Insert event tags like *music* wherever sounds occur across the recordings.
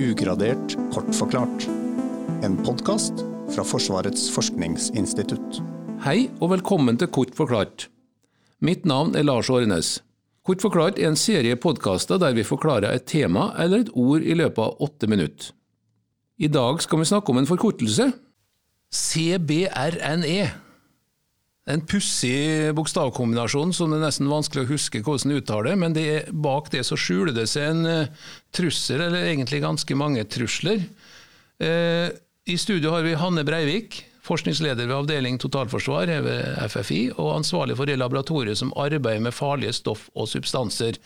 Ugradert kort forklart. En podkast fra Forsvarets forskningsinstitutt. Hei og velkommen til Kort forklart. Mitt navn er Lars Årenes. Kort forklart er en serie podkaster der vi forklarer et tema eller et ord i løpet av åtte minutter. I dag skal vi snakke om en forkortelse. CBRNE. En pussig bokstavkombinasjon som det er nesten vanskelig å huske hvordan uttaler, men det er, bak det så skjuler det seg en uh, trussel, eller egentlig ganske mange trusler. Uh, I studio har vi Hanne Breivik, forskningsleder ved avdeling totalforsvar ved FFI, og ansvarlig for det laboratoriet som arbeider med farlige stoff og substanser.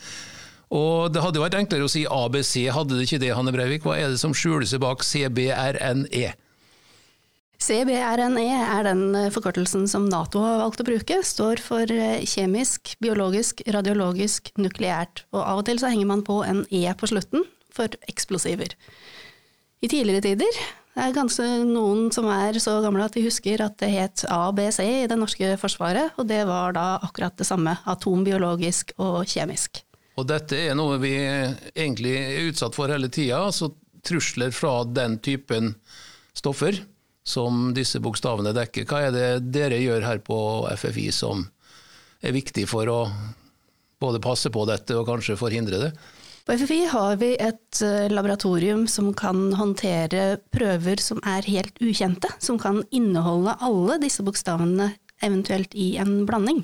Og Det hadde vært enklere å si ABC, hadde det ikke det, Hanne Breivik? Hva er det som skjuler seg bak CBRNE? CBRNE er den eh, forkortelsen som Nato har valgt å bruke. Står for eh, kjemisk, biologisk, radiologisk, nukleært. Og av og til så henger man på en E på slutten for eksplosiver. I tidligere tider det er ganske noen som er så gamle at de husker at det het ABC i det norske forsvaret, og det var da akkurat det samme. Atombiologisk og kjemisk. Og dette er noe vi egentlig er utsatt for hele tida, altså trusler fra den typen stoffer som disse bokstavene dekker. Hva er det dere gjør her på FFI som er viktig for å både passe på dette og kanskje forhindre det? På FFI har vi et eh, laboratorium som kan håndtere prøver som er helt ukjente, som kan inneholde alle disse bokstavene eventuelt i en blanding.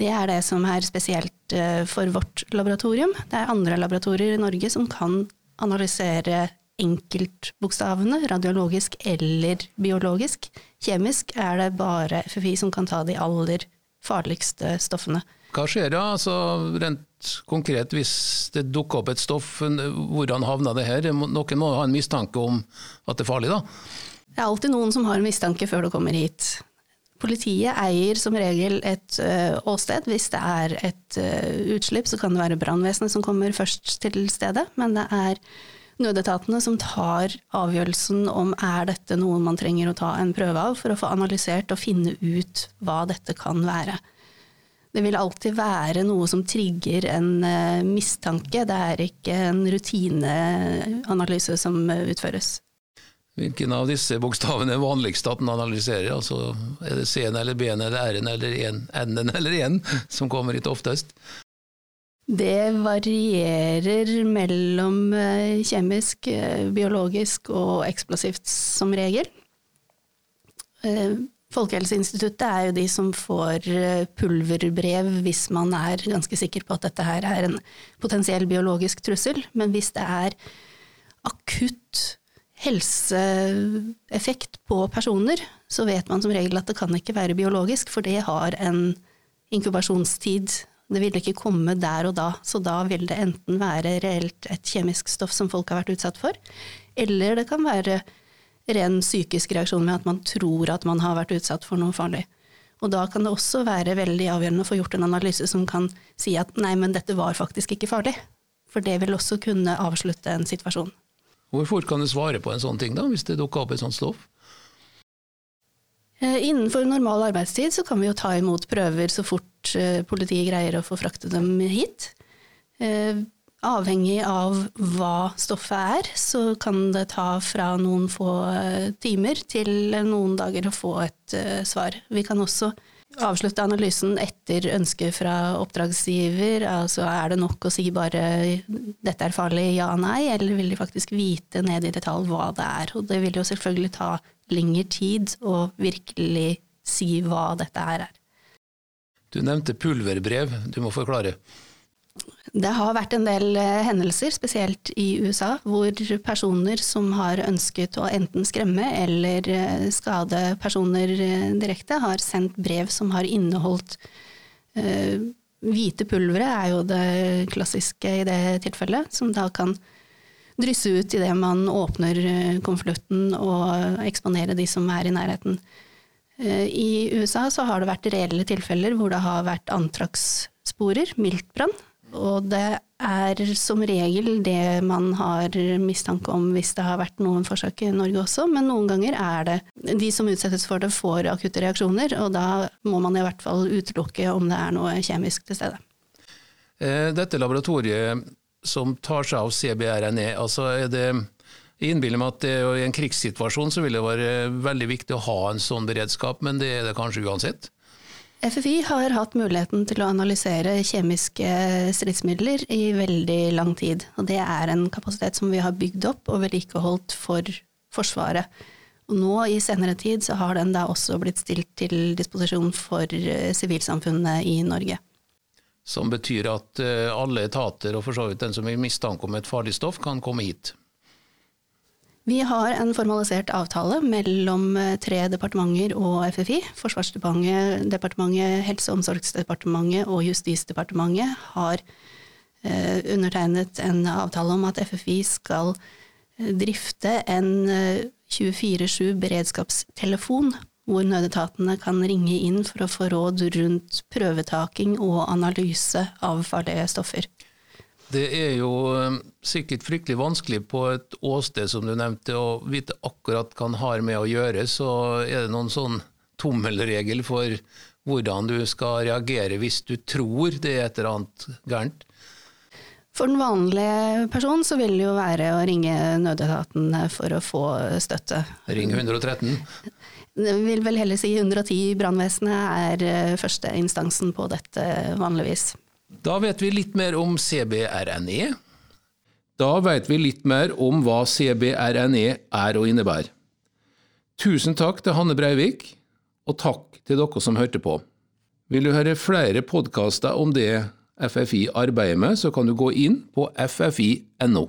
Det er det som er spesielt eh, for vårt laboratorium. Det er andre laboratorier i Norge som kan analysere enkeltbokstavene, radiologisk eller biologisk. Kjemisk er det bare FFI som kan ta de aller farligste stoffene. Hva skjer da, altså rent konkret hvis det dukker opp et stoff, hvordan havner det her? Noen må ha en mistanke om at det er farlig, da? Det er alltid noen som har en mistanke før du kommer hit. Politiet eier som regel et ø, åsted. Hvis det er et ø, utslipp, så kan det være brannvesenet som kommer først til stedet. Men det er nødetatene som tar avgjørelsen om er dette noe man trenger å ta en prøve av for å få analysert og finne ut hva dette kan være. Det vil alltid være noe som trigger en uh, mistanke, det er ikke en rutineanalyse som uh, utføres. Hvilken av disse bokstavene er vanligst at en analyserer? Altså, er det C-en eller B-en eller R-en eller N-en eller N *laughs* som kommer hit oftest? Det varierer mellom uh, kjemisk, biologisk og eksplosivt som regel. Folkehelseinstituttet er jo de som får eh, pulverbrev hvis man er ganske sikker på at dette her er en potensiell biologisk trussel. Men hvis det er akutt helseeffekt på personer, så vet man som regel at det kan ikke være biologisk, for det har en inkubasjonstid. Det vil ikke komme der og da, så da vil det enten være reelt et kjemisk stoff som folk har vært utsatt for, eller det kan være ren psykisk reaksjon med at man tror at man har vært utsatt for noe farlig. Og da kan det også være veldig avgjørende å få gjort en analyse som kan si at nei, men dette var faktisk ikke farlig. For det vil også kunne avslutte en situasjon. Hvor fort kan du svare på en sånn ting, da, hvis det dukker opp et sånt stoff? Eh, innenfor normal arbeidstid så kan vi jo ta imot prøver så fort eh, politiet greier å få fraktet dem hit. Eh, Avhengig av hva stoffet er, så kan det ta fra noen få timer til noen dager å få et svar. Vi kan også avslutte analysen etter ønske fra oppdragsgiver. Altså er det nok å si bare 'dette er farlig', ja, nei, eller vil de faktisk vite ned i detalj hva det er? Og det vil jo selvfølgelig ta lengre tid å virkelig si hva dette her er. Du nevnte pulverbrev, du må forklare. Det har vært en del eh, hendelser, spesielt i USA, hvor personer som har ønsket å enten skremme eller eh, skade personer eh, direkte, har sendt brev som har inneholdt uh, Hvite pulveret er jo det klassiske i det tilfellet, som da kan drysse ut idet man åpner konvolutten og eksponere de som er i nærheten. I USA så har det vært reelle tilfeller hvor det har vært antrakssporer, miltbrann, og det er som regel det man har mistanke om hvis det har vært noen forsøk i Norge også, men noen ganger er det de som utsettes for det, får akutte reaksjoner, og da må man i hvert fall utelukke om det er noe kjemisk til stede. Eh, dette laboratoriet som tar seg av CBRNE? Altså er det jeg innbiller meg at det, i en krigssituasjon så vil det være veldig viktig å ha en sånn beredskap, men det er det kanskje uansett? FFI har hatt muligheten til å analysere kjemiske stridsmidler i veldig lang tid. Og det er en kapasitet som vi har bygd opp og vedlikeholdt for Forsvaret. Og nå i senere tid så har den da også blitt stilt til disposisjon for eh, sivilsamfunnet i Norge. Som betyr at eh, alle etater, og for så vidt den som har mistanke om et farlig stoff, kan komme hit? Vi har en formalisert avtale mellom eh, tre departementer og FFI. Forsvarsdepartementet, departementet, Helse- og omsorgsdepartementet og Justisdepartementet har eh, undertegnet en avtale om at FFI skal drifte en 24-7 beredskapstelefon, hvor nødetatene kan ringe inn for å få råd rundt prøvetaking og analyse av farlige stoffer. Det er jo um, sikkert fryktelig vanskelig på et åsted som du nevnte, å vite akkurat hva en har med å gjøre. Så er det noen sånn tommelregel for hvordan du skal reagere hvis du tror det er et eller annet gærent? For den vanlige person så vil det jo være å ringe nødetaten for å få støtte. Ring 113? Vil vel heller si 110. Brannvesenet er eh, førsteinstansen på dette vanligvis. Da vet vi litt mer om CBRNE. Da vet vi litt mer om hva CBRNE er og innebærer. Tusen takk til Hanne Breivik, og takk til dere som hørte på. Vil du høre flere podkaster om det FFI arbeider med, så kan du gå inn på ffi.no.